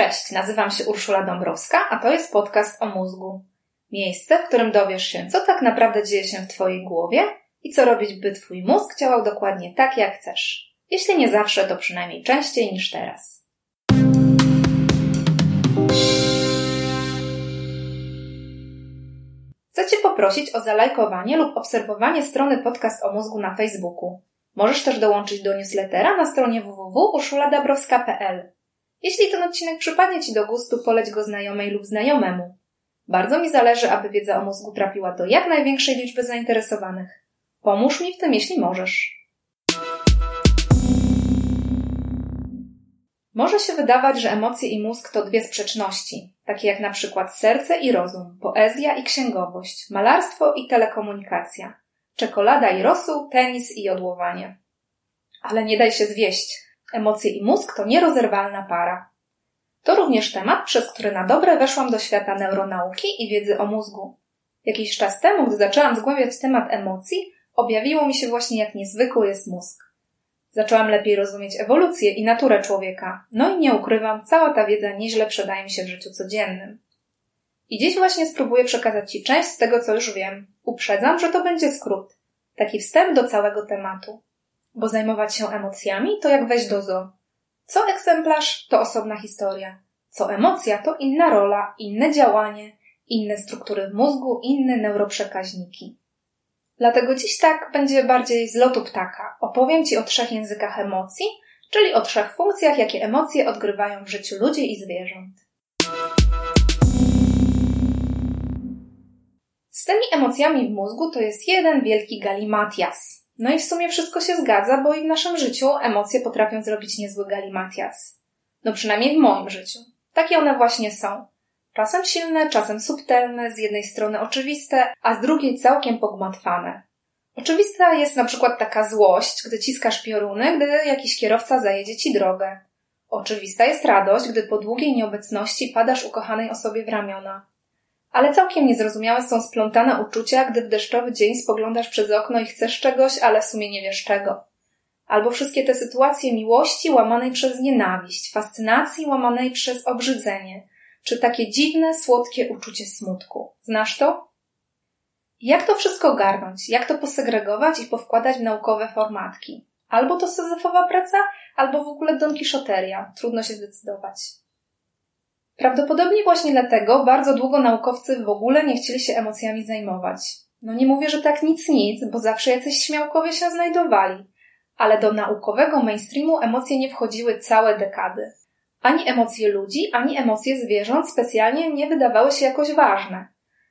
Cześć, nazywam się Urszula Dąbrowska, a to jest podcast o mózgu. Miejsce, w którym dowiesz się, co tak naprawdę dzieje się w Twojej głowie i co robić, by Twój mózg działał dokładnie tak, jak chcesz. Jeśli nie zawsze, to przynajmniej częściej niż teraz. Chcę Cię poprosić o zalajkowanie lub obserwowanie strony podcast o mózgu na Facebooku. Możesz też dołączyć do newslettera na stronie www.urszuladabrowska.pl. Jeśli ten odcinek przypadnie Ci do gustu, poleć go znajomej lub znajomemu. Bardzo mi zależy, aby wiedza o mózgu trafiła do jak największej liczby zainteresowanych. Pomóż mi w tym, jeśli możesz. Może się wydawać, że emocje i mózg to dwie sprzeczności, takie jak na przykład serce i rozum, poezja i księgowość, malarstwo i telekomunikacja, czekolada i rosół, tenis i jodłowanie. Ale nie daj się zwieść. Emocje i mózg to nierozerwalna para. To również temat, przez który na dobre weszłam do świata neuronauki i wiedzy o mózgu. Jakiś czas temu, gdy zaczęłam zgłębiać temat emocji, objawiło mi się właśnie, jak niezwykły jest mózg. Zaczęłam lepiej rozumieć ewolucję i naturę człowieka, no i nie ukrywam, cała ta wiedza nieźle przydaje mi się w życiu codziennym. I dziś właśnie spróbuję przekazać Ci część z tego, co już wiem. Uprzedzam, że to będzie skrót. Taki wstęp do całego tematu. Bo zajmować się emocjami to jak wejść do zoo. Co egzemplarz to osobna historia. Co emocja to inna rola, inne działanie, inne struktury w mózgu, inne neuroprzekaźniki. Dlatego dziś tak będzie bardziej z lotu ptaka. Opowiem Ci o trzech językach emocji, czyli o trzech funkcjach, jakie emocje odgrywają w życiu ludzi i zwierząt. Z tymi emocjami w mózgu to jest jeden wielki galimatias. No i w sumie wszystko się zgadza, bo i w naszym życiu emocje potrafią zrobić niezły galimatias. No przynajmniej w moim życiu. Takie one właśnie są. Czasem silne, czasem subtelne, z jednej strony oczywiste, a z drugiej całkiem pogmatwane. Oczywista jest na przykład taka złość, gdy ciskasz pioruny, gdy jakiś kierowca zajedzie ci drogę. Oczywista jest radość, gdy po długiej nieobecności padasz ukochanej osobie w ramiona. Ale całkiem niezrozumiałe są splątane uczucia, gdy w deszczowy dzień spoglądasz przez okno i chcesz czegoś, ale w sumie nie wiesz czego. Albo wszystkie te sytuacje miłości łamanej przez nienawiść, fascynacji łamanej przez obrzydzenie, czy takie dziwne, słodkie uczucie smutku. Znasz to? Jak to wszystko garnąć? Jak to posegregować i powkładać w naukowe formatki? Albo to syzyfowa praca, albo w ogóle Don Kiszoteria. Trudno się zdecydować. Prawdopodobnie właśnie dlatego bardzo długo naukowcy w ogóle nie chcieli się emocjami zajmować. No nie mówię, że tak nic nic, bo zawsze jacyś śmiałkowie się znajdowali. Ale do naukowego mainstreamu emocje nie wchodziły całe dekady. Ani emocje ludzi, ani emocje zwierząt specjalnie nie wydawały się jakoś ważne.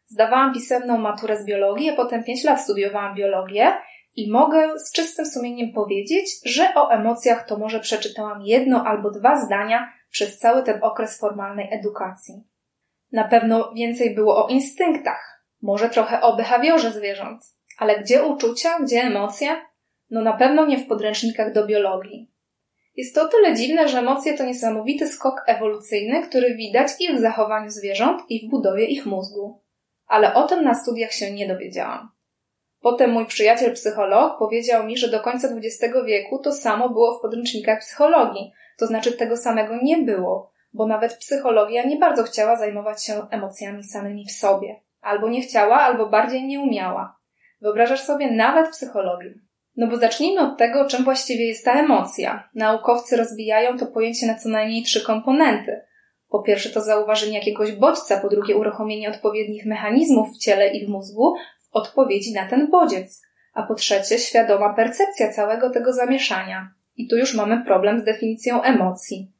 Zdawałam pisemną maturę z biologii, a potem pięć lat studiowałam biologię i mogę z czystym sumieniem powiedzieć, że o emocjach to może przeczytałam jedno albo dwa zdania przez cały ten okres formalnej edukacji. Na pewno więcej było o instynktach, może trochę o behawiorze zwierząt, ale gdzie uczucia, gdzie emocje? No na pewno nie w podręcznikach do biologii. Jest to o tyle dziwne, że emocje to niesamowity skok ewolucyjny, który widać i w zachowaniu zwierząt, i w budowie ich mózgu. Ale o tym na studiach się nie dowiedziałam. Potem mój przyjaciel psycholog powiedział mi, że do końca XX wieku to samo było w podręcznikach psychologii, to znaczy tego samego nie było, bo nawet psychologia nie bardzo chciała zajmować się emocjami samymi w sobie. Albo nie chciała, albo bardziej nie umiała. Wyobrażasz sobie nawet psychologię. No bo zacznijmy od tego, czym właściwie jest ta emocja. Naukowcy rozbijają to pojęcie na co najmniej trzy komponenty. Po pierwsze to zauważenie jakiegoś bodźca, po drugie uruchomienie odpowiednich mechanizmów w ciele i w mózgu w odpowiedzi na ten bodziec, a po trzecie świadoma percepcja całego tego zamieszania. I tu już mamy problem z definicją emocji.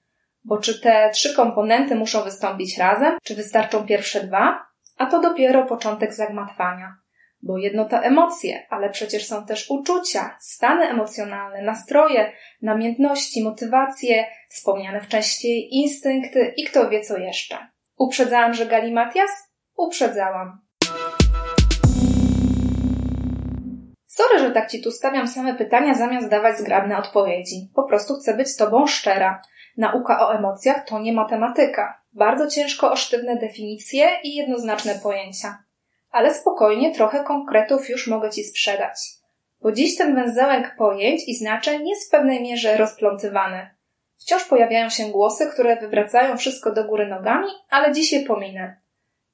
Bo czy te trzy komponenty muszą wystąpić razem, czy wystarczą pierwsze dwa? A to dopiero początek zagmatwania. Bo jedno to emocje, ale przecież są też uczucia, stany emocjonalne, nastroje, namiętności, motywacje, wspomniane wcześniej instynkty i kto wie co jeszcze. Uprzedzałam, że galimatias? Uprzedzałam. Sorry, że tak ci tu stawiam same pytania zamiast dawać zgrabne odpowiedzi. Po prostu chcę być z tobą szczera. Nauka o emocjach to nie matematyka. Bardzo ciężko o sztywne definicje i jednoznaczne pojęcia. Ale spokojnie, trochę konkretów już mogę ci sprzedać. Bo dziś ten węzełek pojęć i znaczeń jest w pewnej mierze rozplątywany. Wciąż pojawiają się głosy, które wywracają wszystko do góry nogami, ale dziś je pominę.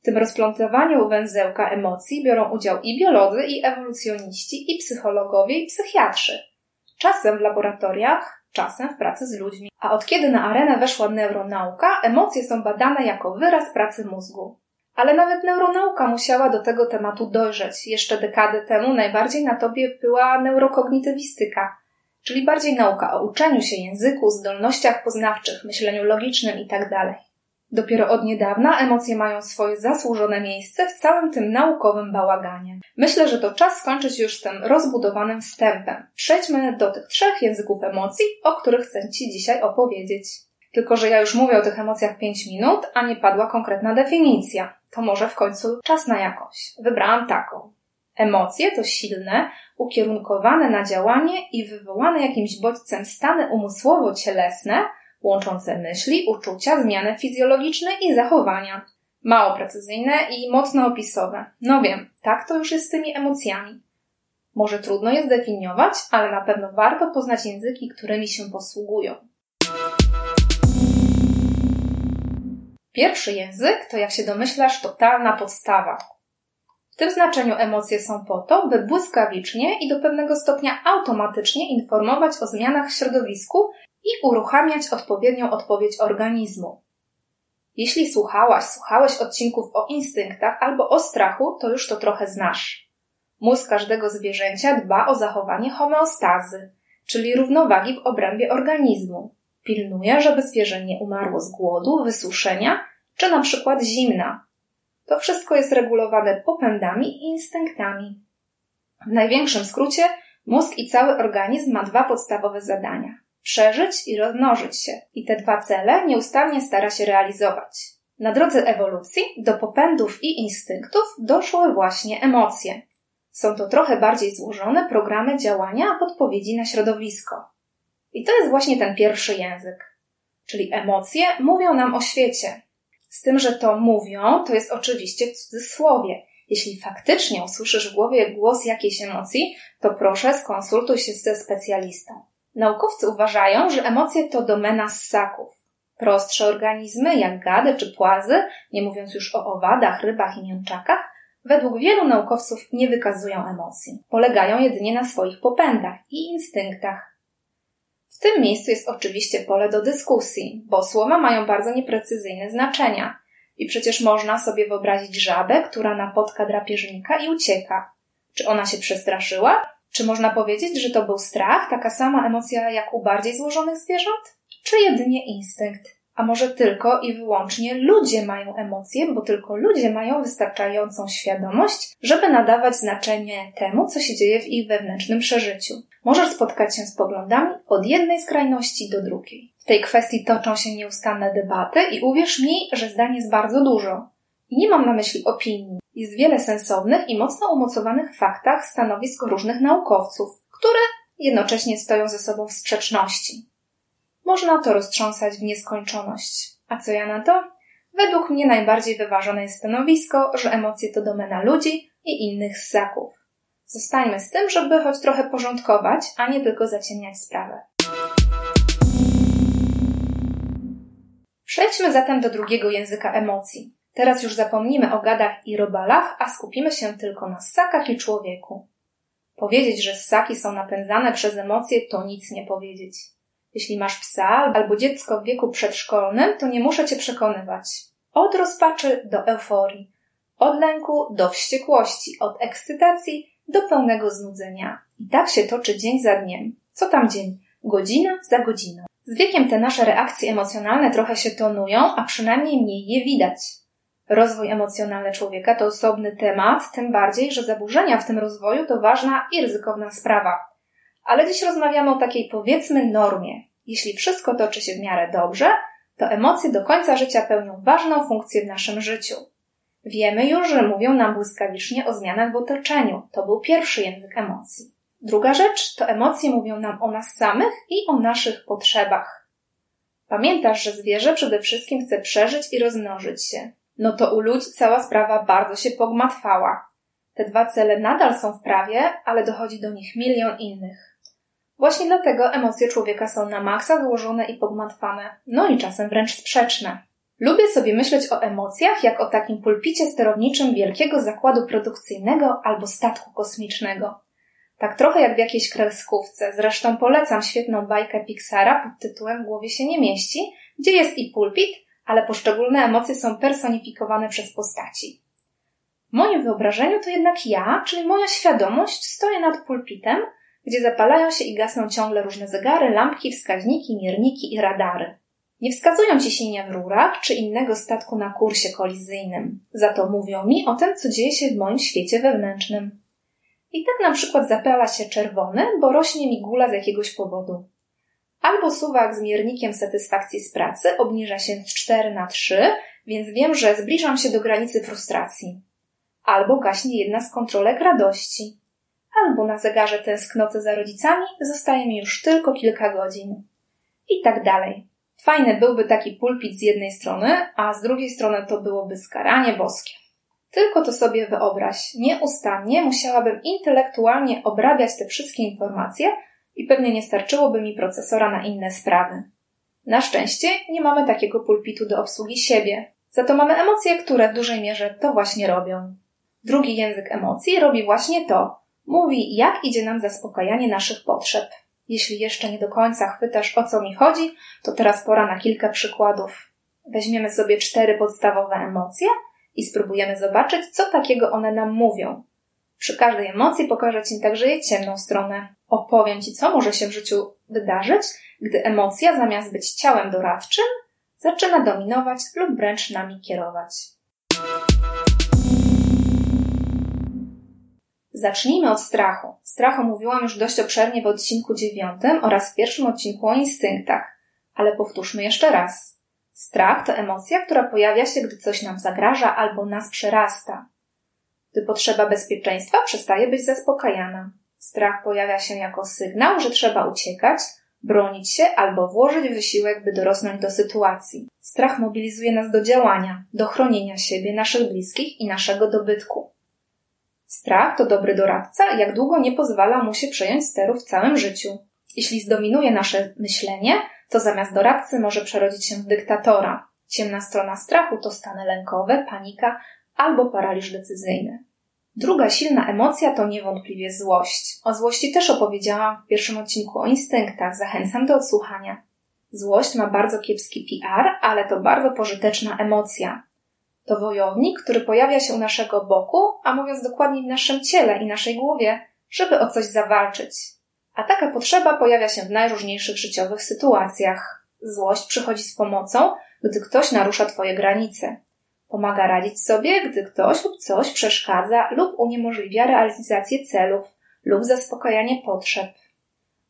Tym rozplątowaniu węzełka emocji biorą udział i biolodzy, i ewolucjoniści, i psychologowie, i psychiatrzy. Czasem w laboratoriach, czasem w pracy z ludźmi. A od kiedy na arenę weszła neuronauka, emocje są badane jako wyraz pracy mózgu. Ale nawet neuronauka musiała do tego tematu dojrzeć. Jeszcze dekadę temu najbardziej na tobie była neurokognitywistyka, czyli bardziej nauka o uczeniu się języku, zdolnościach poznawczych, myśleniu logicznym itd. Dopiero od niedawna emocje mają swoje zasłużone miejsce w całym tym naukowym bałaganie. Myślę, że to czas skończyć już z tym rozbudowanym wstępem. Przejdźmy do tych trzech języków emocji, o których chcę Ci dzisiaj opowiedzieć. Tylko, że ja już mówię o tych emocjach 5 minut, a nie padła konkretna definicja. To może w końcu czas na jakąś. Wybrałam taką. Emocje to silne, ukierunkowane na działanie i wywołane jakimś bodźcem stany umysłowo-cielesne, łączące myśli, uczucia, zmiany fizjologiczne i zachowania. Mało precyzyjne i mocno opisowe. No wiem, tak to już jest z tymi emocjami. Może trudno je zdefiniować, ale na pewno warto poznać języki, którymi się posługują. Pierwszy język to, jak się domyślasz, totalna podstawa. W tym znaczeniu emocje są po to, by błyskawicznie i do pewnego stopnia automatycznie informować o zmianach w środowisku i uruchamiać odpowiednią odpowiedź organizmu. Jeśli słuchałaś, słuchałeś odcinków o instynktach albo o strachu, to już to trochę znasz. Mózg każdego zwierzęcia dba o zachowanie homeostazy, czyli równowagi w obrębie organizmu. Pilnuje, żeby zwierzę nie umarło z głodu, wysuszenia czy na przykład zimna. To wszystko jest regulowane popędami i instynktami. W największym skrócie mózg i cały organizm ma dwa podstawowe zadania przeżyć i rozmnożyć się. I te dwa cele nieustannie stara się realizować. Na drodze ewolucji do popędów i instynktów doszły właśnie emocje. Są to trochę bardziej złożone programy działania podpowiedzi na środowisko. I to jest właśnie ten pierwszy język. Czyli emocje mówią nam o świecie. Z tym, że to mówią, to jest oczywiście w cudzysłowie. Jeśli faktycznie usłyszysz w głowie głos jakiejś emocji, to proszę skonsultuj się ze specjalistą. Naukowcy uważają, że emocje to domena ssaków. Prostsze organizmy, jak gady czy płazy, nie mówiąc już o owadach, rybach i mięczakach, według wielu naukowców nie wykazują emocji. Polegają jedynie na swoich popędach i instynktach. W tym miejscu jest oczywiście pole do dyskusji, bo słowa mają bardzo nieprecyzyjne znaczenia. I przecież można sobie wyobrazić żabę, która napotka drapieżnika i ucieka. Czy ona się przestraszyła, czy można powiedzieć, że to był strach, taka sama emocja jak u bardziej złożonych zwierząt? Czy jedynie instynkt? A może tylko i wyłącznie ludzie mają emocje, bo tylko ludzie mają wystarczającą świadomość, żeby nadawać znaczenie temu, co się dzieje w ich wewnętrznym przeżyciu. Możesz spotkać się z poglądami od jednej skrajności do drugiej. W tej kwestii toczą się nieustanne debaty i uwierz mi, że zdań jest bardzo dużo. I nie mam na myśli opinii. Jest wiele sensownych i mocno umocowanych faktach stanowisk różnych naukowców, które jednocześnie stoją ze sobą w sprzeczności. Można to roztrząsać w nieskończoność. A co ja na to? Według mnie najbardziej wyważone jest stanowisko, że emocje to domena ludzi i innych ssaków. Zostańmy z tym, żeby choć trochę porządkować, a nie tylko zaciemniać sprawę. Przejdźmy zatem do drugiego języka emocji. Teraz już zapomnimy o gadach i robalach, a skupimy się tylko na ssakach i człowieku. Powiedzieć, że ssaki są napędzane przez emocje, to nic nie powiedzieć. Jeśli masz psa albo dziecko w wieku przedszkolnym, to nie muszę cię przekonywać. Od rozpaczy do euforii, od lęku do wściekłości, od ekscytacji do pełnego znudzenia. I tak się toczy dzień za dniem. Co tam dzień? Godzina za godziną. Z wiekiem te nasze reakcje emocjonalne trochę się tonują, a przynajmniej mniej je widać. Rozwój emocjonalny człowieka to osobny temat, tym bardziej, że zaburzenia w tym rozwoju to ważna i ryzykowna sprawa. Ale dziś rozmawiamy o takiej powiedzmy normie. Jeśli wszystko toczy się w miarę dobrze, to emocje do końca życia pełnią ważną funkcję w naszym życiu. Wiemy już, że mówią nam błyskawicznie o zmianach w otoczeniu. To był pierwszy język emocji. Druga rzecz to emocje mówią nam o nas samych i o naszych potrzebach. Pamiętasz, że zwierzę przede wszystkim chce przeżyć i rozmnożyć się no to u ludzi cała sprawa bardzo się pogmatwała. Te dwa cele nadal są w prawie, ale dochodzi do nich milion innych. Właśnie dlatego emocje człowieka są na maksa złożone i pogmatwane, no i czasem wręcz sprzeczne. Lubię sobie myśleć o emocjach jak o takim pulpicie sterowniczym wielkiego zakładu produkcyjnego albo statku kosmicznego. Tak trochę jak w jakiejś kreskówce. Zresztą polecam świetną bajkę Pixara pod tytułem W głowie się nie mieści, gdzie jest i pulpit, ale poszczególne emocje są personifikowane przez postaci. W moim wyobrażeniu to jednak ja, czyli moja świadomość, stoję nad pulpitem, gdzie zapalają się i gasną ciągle różne zegary, lampki, wskaźniki, mierniki i radary. Nie wskazują ci ciśnienia w rurach czy innego statku na kursie kolizyjnym. Za to mówią mi o tym, co dzieje się w moim świecie wewnętrznym. I tak na przykład zapala się czerwony, bo rośnie mi gula z jakiegoś powodu. Albo suwak z miernikiem satysfakcji z pracy obniża się z 4 na 3, więc wiem, że zbliżam się do granicy frustracji. Albo gaśnie jedna z kontrolek radości. Albo na zegarze tęsknoty za rodzicami zostaje mi już tylko kilka godzin. I tak dalej. Fajny byłby taki pulpit z jednej strony, a z drugiej strony to byłoby skaranie boskie. Tylko to sobie wyobraź. Nieustannie musiałabym intelektualnie obrabiać te wszystkie informacje i pewnie nie starczyłoby mi procesora na inne sprawy. Na szczęście nie mamy takiego pulpitu do obsługi siebie. Za to mamy emocje, które w dużej mierze to właśnie robią. Drugi język emocji robi właśnie to. Mówi, jak idzie nam zaspokajanie naszych potrzeb. Jeśli jeszcze nie do końca chwytasz o co mi chodzi, to teraz pora na kilka przykładów. Weźmiemy sobie cztery podstawowe emocje i spróbujemy zobaczyć, co takiego one nam mówią. Przy każdej emocji pokażę Ci także jej ciemną stronę. Opowiem Ci, co może się w życiu wydarzyć, gdy emocja zamiast być ciałem doradczym, zaczyna dominować lub wręcz nami kierować. Zacznijmy od strachu. Strachu mówiłam już dość obszernie w odcinku dziewiątym oraz w pierwszym odcinku o instynktach, ale powtórzmy jeszcze raz. Strach to emocja, która pojawia się, gdy coś nam zagraża albo nas przerasta. Gdy potrzeba bezpieczeństwa przestaje być zaspokajana. Strach pojawia się jako sygnał, że trzeba uciekać, bronić się albo włożyć wysiłek, by dorosnąć do sytuacji. Strach mobilizuje nas do działania, do chronienia siebie, naszych bliskich i naszego dobytku. Strach to dobry doradca, jak długo nie pozwala mu się przejąć steru w całym życiu. Jeśli zdominuje nasze myślenie, to zamiast doradcy może przerodzić się w dyktatora. Ciemna strona strachu to stany lękowe, panika albo paraliż decyzyjny. Druga silna emocja to niewątpliwie złość. O złości też opowiedziałam w pierwszym odcinku o instynktach. Zachęcam do odsłuchania. Złość ma bardzo kiepski PR, ale to bardzo pożyteczna emocja. To wojownik, który pojawia się u naszego boku, a mówiąc dokładniej w naszym ciele i naszej głowie, żeby o coś zawalczyć. A taka potrzeba pojawia się w najróżniejszych życiowych sytuacjach. Złość przychodzi z pomocą, gdy ktoś narusza Twoje granice. Pomaga radzić sobie, gdy ktoś lub coś przeszkadza lub uniemożliwia realizację celów lub zaspokajanie potrzeb.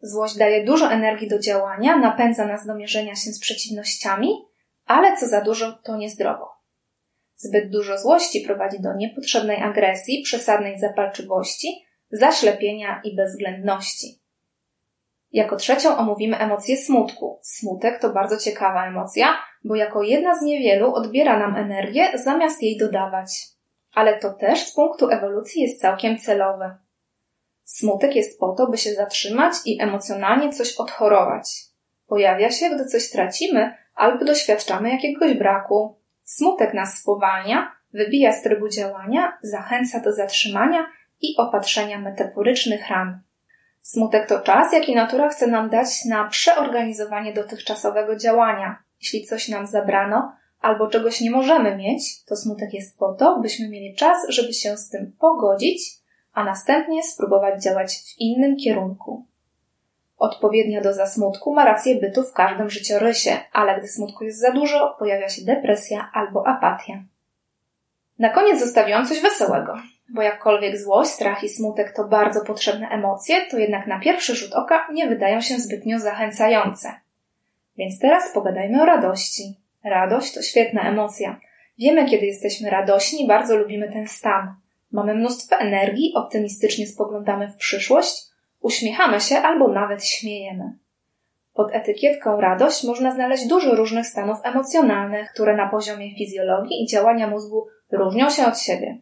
Złość daje dużo energii do działania, napędza nas do mierzenia się z przeciwnościami, ale co za dużo to niezdrowo. Zbyt dużo złości prowadzi do niepotrzebnej agresji, przesadnej zapalczywości, zaślepienia i bezwzględności. Jako trzecią omówimy emocję smutku. Smutek to bardzo ciekawa emocja, bo jako jedna z niewielu odbiera nam energię zamiast jej dodawać. Ale to też z punktu ewolucji jest całkiem celowe. Smutek jest po to, by się zatrzymać i emocjonalnie coś odchorować. Pojawia się, gdy coś stracimy albo doświadczamy jakiegoś braku, Smutek nas spowalnia, wybija z trybu działania, zachęca do zatrzymania i opatrzenia metaforycznych ran. Smutek to czas, jaki natura chce nam dać na przeorganizowanie dotychczasowego działania. Jeśli coś nam zabrano albo czegoś nie możemy mieć, to smutek jest po to, byśmy mieli czas, żeby się z tym pogodzić, a następnie spróbować działać w innym kierunku. Odpowiednia doza smutku ma rację bytu w każdym życiorysie, ale gdy smutku jest za dużo, pojawia się depresja albo apatia. Na koniec zostawiłam coś wesołego, bo jakkolwiek złość, strach i smutek to bardzo potrzebne emocje, to jednak na pierwszy rzut oka nie wydają się zbytnio zachęcające. Więc teraz pogadajmy o radości. Radość to świetna emocja. Wiemy, kiedy jesteśmy radośni, bardzo lubimy ten stan. Mamy mnóstwo energii, optymistycznie spoglądamy w przyszłość, Uśmiechamy się albo nawet śmiejemy. Pod etykietką radość można znaleźć dużo różnych stanów emocjonalnych, które na poziomie fizjologii i działania mózgu różnią się od siebie.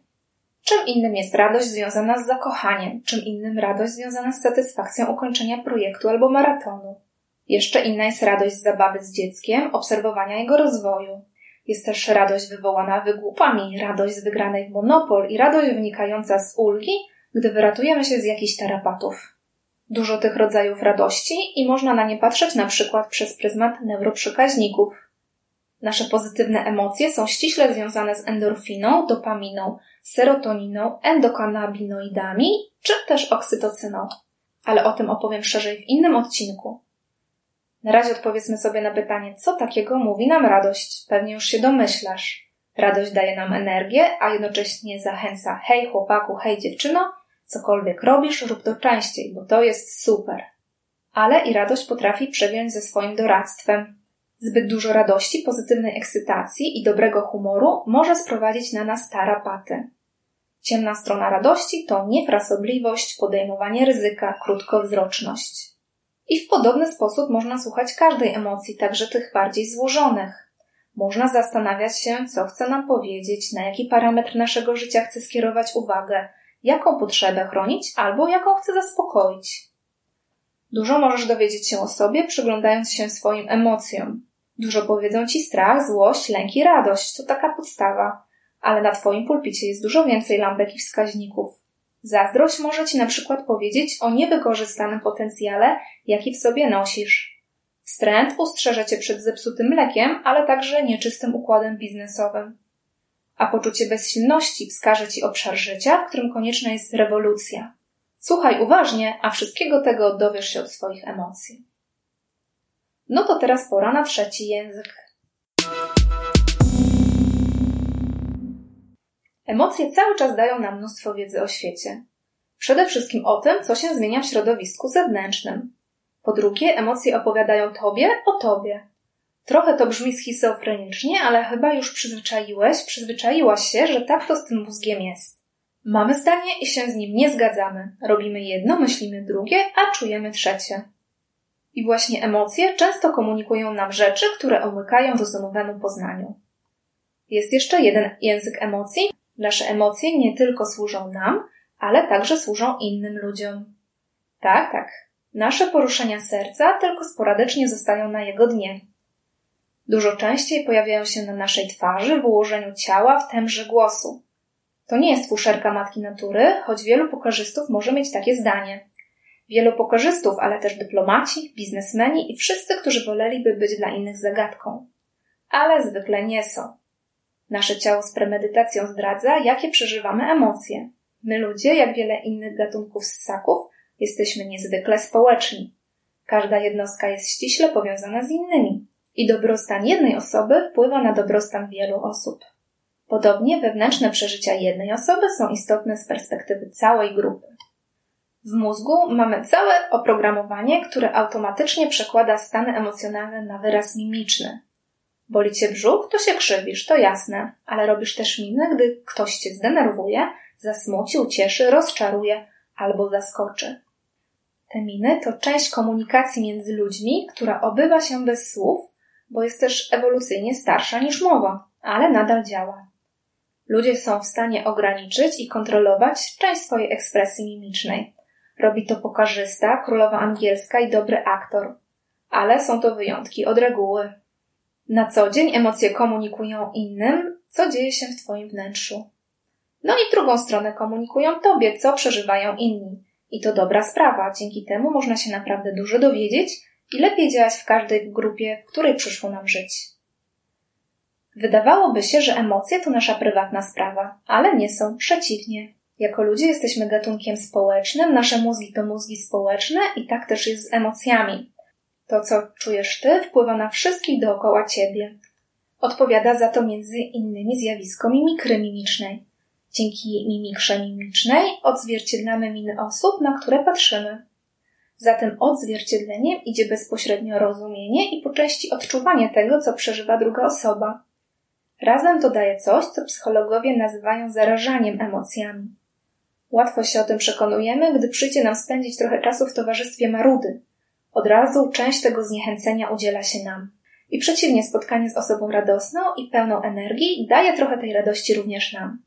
Czym innym jest radość związana z zakochaniem, czym innym radość związana z satysfakcją ukończenia projektu albo maratonu. Jeszcze inna jest radość zabawy z dzieckiem, obserwowania jego rozwoju. Jest też radość wywołana wygłupami, radość z wygranej w monopol i radość wynikająca z ulgi, gdy wyratujemy się z jakichś tarapatów. Dużo tych rodzajów radości i można na nie patrzeć na przykład przez pryzmat neuroprzekaźników. Nasze pozytywne emocje są ściśle związane z endorfiną, dopaminą, serotoniną, endokanabinoidami czy też oksytocyną. Ale o tym opowiem szerzej w innym odcinku. Na razie odpowiedzmy sobie na pytanie, co takiego mówi nam radość. Pewnie już się domyślasz. Radość daje nam energię, a jednocześnie zachęca hej chłopaku, hej dziewczyno, cokolwiek robisz, rób to częściej, bo to jest super. Ale i radość potrafi przegiąć ze swoim doradztwem. Zbyt dużo radości, pozytywnej ekscytacji i dobrego humoru może sprowadzić na nas tarapaty. Ciemna strona radości to niefrasobliwość, podejmowanie ryzyka, krótkowzroczność. I w podobny sposób można słuchać każdej emocji, także tych bardziej złożonych. Można zastanawiać się, co chce nam powiedzieć, na jaki parametr naszego życia chce skierować uwagę, jaką potrzebę chronić albo jaką chce zaspokoić. Dużo możesz dowiedzieć się o sobie, przyglądając się swoim emocjom. Dużo powiedzą ci strach, złość, lęk i radość. To taka podstawa. Ale na twoim pulpicie jest dużo więcej lampek i wskaźników. Zazdrość może ci na przykład powiedzieć o niewykorzystanym potencjale, jaki w sobie nosisz. Wstręt ustrzeże cię przed zepsutym mlekiem, ale także nieczystym układem biznesowym. A poczucie bezsilności wskaże ci obszar życia, w którym konieczna jest rewolucja. Słuchaj uważnie, a wszystkiego tego dowiesz się od swoich emocji. No to teraz pora na trzeci język. Emocje cały czas dają nam mnóstwo wiedzy o świecie. Przede wszystkim o tym, co się zmienia w środowisku zewnętrznym. Po drugie, emocje opowiadają tobie o tobie. Trochę to brzmi schizofrenicznie, ale chyba już przyzwyczaiłeś, przyzwyczaiłaś się, że tak to z tym mózgiem jest. Mamy zdanie i się z nim nie zgadzamy. Robimy jedno, myślimy drugie, a czujemy trzecie. I właśnie emocje często komunikują nam rzeczy, które omykają rozumowemu poznaniu. Jest jeszcze jeden język emocji. Nasze emocje nie tylko służą nam, ale także służą innym ludziom. Tak, tak. Nasze poruszenia serca tylko sporadycznie zostają na jego dnie. Dużo częściej pojawiają się na naszej twarzy, w ułożeniu ciała, w temże głosu. To nie jest fuszerka matki natury, choć wielu pokarzystów może mieć takie zdanie. Wielu pokarzystów, ale też dyplomaci, biznesmeni i wszyscy, którzy woleliby być dla innych zagadką. Ale zwykle nie są. Nasze ciało z premedytacją zdradza, jakie przeżywamy emocje. My ludzie, jak wiele innych gatunków ssaków, jesteśmy niezwykle społeczni. Każda jednostka jest ściśle powiązana z innymi i dobrostan jednej osoby wpływa na dobrostan wielu osób. Podobnie wewnętrzne przeżycia jednej osoby są istotne z perspektywy całej grupy. W mózgu mamy całe oprogramowanie, które automatycznie przekłada stany emocjonalne na wyraz mimiczny. Boli cię brzuch, to się krzywisz, to jasne, ale robisz też minę, gdy ktoś cię zdenerwuje, zasmuci, ucieszy, rozczaruje albo zaskoczy. Te miny to część komunikacji między ludźmi, która obywa się bez słów, bo jest też ewolucyjnie starsza niż mowa, ale nadal działa. Ludzie są w stanie ograniczyć i kontrolować część swojej ekspresji mimicznej. Robi to pokarzysta, królowa angielska i dobry aktor. Ale są to wyjątki od reguły. Na co dzień emocje komunikują innym, co dzieje się w Twoim wnętrzu. No i drugą stronę komunikują Tobie, co przeżywają inni. I to dobra sprawa, dzięki temu można się naprawdę dużo dowiedzieć i lepiej działać w każdej grupie, w której przyszło nam żyć. Wydawałoby się, że emocje to nasza prywatna sprawa, ale nie są, przeciwnie. Jako ludzie jesteśmy gatunkiem społecznym, nasze mózgi to mózgi społeczne i tak też jest z emocjami. To, co czujesz ty, wpływa na wszystkich dookoła ciebie. Odpowiada za to między innymi zjawisko mimikry mimicznej. Dzięki mimikrze mimicznej odzwierciedlamy miny osób, na które patrzymy. Za tym odzwierciedleniem idzie bezpośrednio rozumienie i po części odczuwanie tego, co przeżywa druga osoba. Razem to daje coś, co psychologowie nazywają zarażaniem emocjami. Łatwo się o tym przekonujemy, gdy przyjdzie nam spędzić trochę czasu w towarzystwie marudy. Od razu część tego zniechęcenia udziela się nam. I przeciwnie, spotkanie z osobą radosną i pełną energii daje trochę tej radości również nam.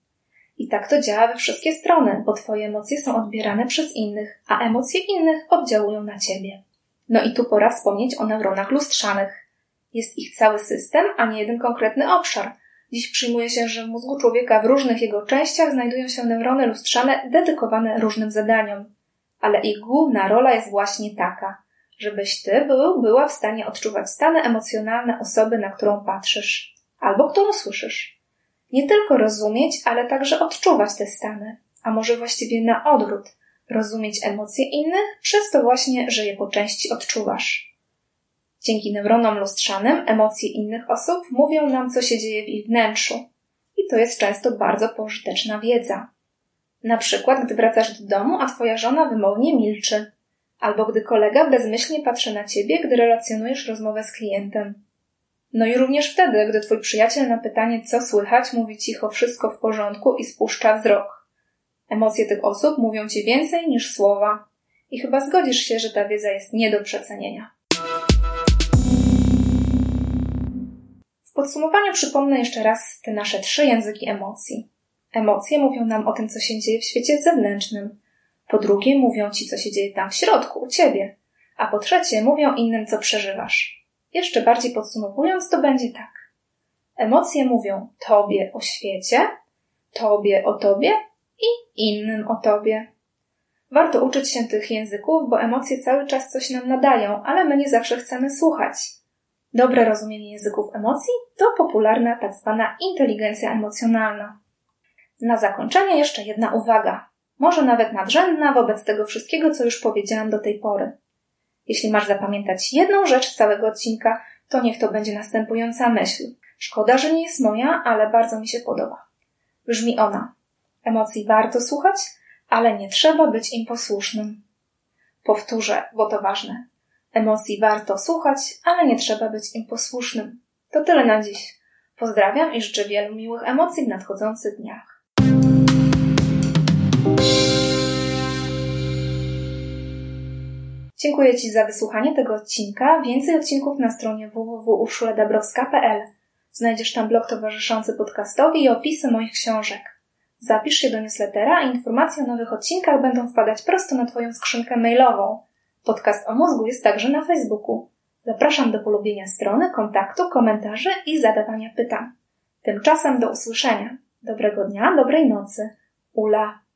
I tak to działa we wszystkie strony, bo Twoje emocje są odbierane przez innych, a emocje innych oddziałują na Ciebie. No i tu pora wspomnieć o neuronach lustrzanych. Jest ich cały system, a nie jeden konkretny obszar. Dziś przyjmuje się, że w mózgu człowieka w różnych jego częściach znajdują się neurony lustrzane dedykowane różnym zadaniom. Ale ich główna rola jest właśnie taka, żebyś ty był, była w stanie odczuwać stany emocjonalne osoby, na którą patrzysz, albo którą słyszysz. Nie tylko rozumieć, ale także odczuwać te stany, a może właściwie na odwrót, rozumieć emocje innych, przez to właśnie, że je po części odczuwasz. Dzięki neuronom lustrzanym emocje innych osób mówią nam, co się dzieje w ich wnętrzu. I to jest często bardzo pożyteczna wiedza. Na przykład, gdy wracasz do domu, a twoja żona wymownie milczy. Albo gdy kolega bezmyślnie patrzy na ciebie, gdy relacjonujesz rozmowę z klientem. No i również wtedy, gdy twój przyjaciel na pytanie, co słychać, mówi cicho wszystko w porządku i spuszcza wzrok. Emocje tych osób mówią ci więcej niż słowa. I chyba zgodzisz się, że ta wiedza jest nie do przecenienia. W podsumowaniu przypomnę jeszcze raz te nasze trzy języki emocji. Emocje mówią nam o tym, co się dzieje w świecie zewnętrznym. Po drugie, mówią ci, co się dzieje tam w środku, u ciebie. A po trzecie, mówią innym, co przeżywasz. Jeszcze bardziej podsumowując, to będzie tak. Emocje mówią tobie o świecie, tobie o tobie i innym o tobie. Warto uczyć się tych języków, bo emocje cały czas coś nam nadają, ale my nie zawsze chcemy słuchać. Dobre rozumienie języków emocji to popularna tak zwana inteligencja emocjonalna. Na zakończenie jeszcze jedna uwaga, może nawet nadrzędna wobec tego wszystkiego, co już powiedziałam do tej pory. Jeśli masz zapamiętać jedną rzecz z całego odcinka, to niech to będzie następująca myśl. Szkoda, że nie jest moja, ale bardzo mi się podoba. Brzmi ona. Emocji warto słuchać, ale nie trzeba być im posłusznym. Powtórzę, bo to ważne. Emocji warto słuchać, ale nie trzeba być im posłusznym. To tyle na dziś. Pozdrawiam i życzę wielu miłych emocji w nadchodzących dniach. Dziękuję Ci za wysłuchanie tego odcinka. Więcej odcinków na stronie www.urszuledabrowska.pl. Znajdziesz tam blog towarzyszący podcastowi i opisy moich książek. Zapisz się do newslettera, a informacje o nowych odcinkach będą wpadać prosto na Twoją skrzynkę mailową. Podcast o mózgu jest także na Facebooku. Zapraszam do polubienia strony, kontaktu, komentarzy i zadawania pytań. Tymczasem do usłyszenia. Dobrego dnia, dobrej nocy. Ula.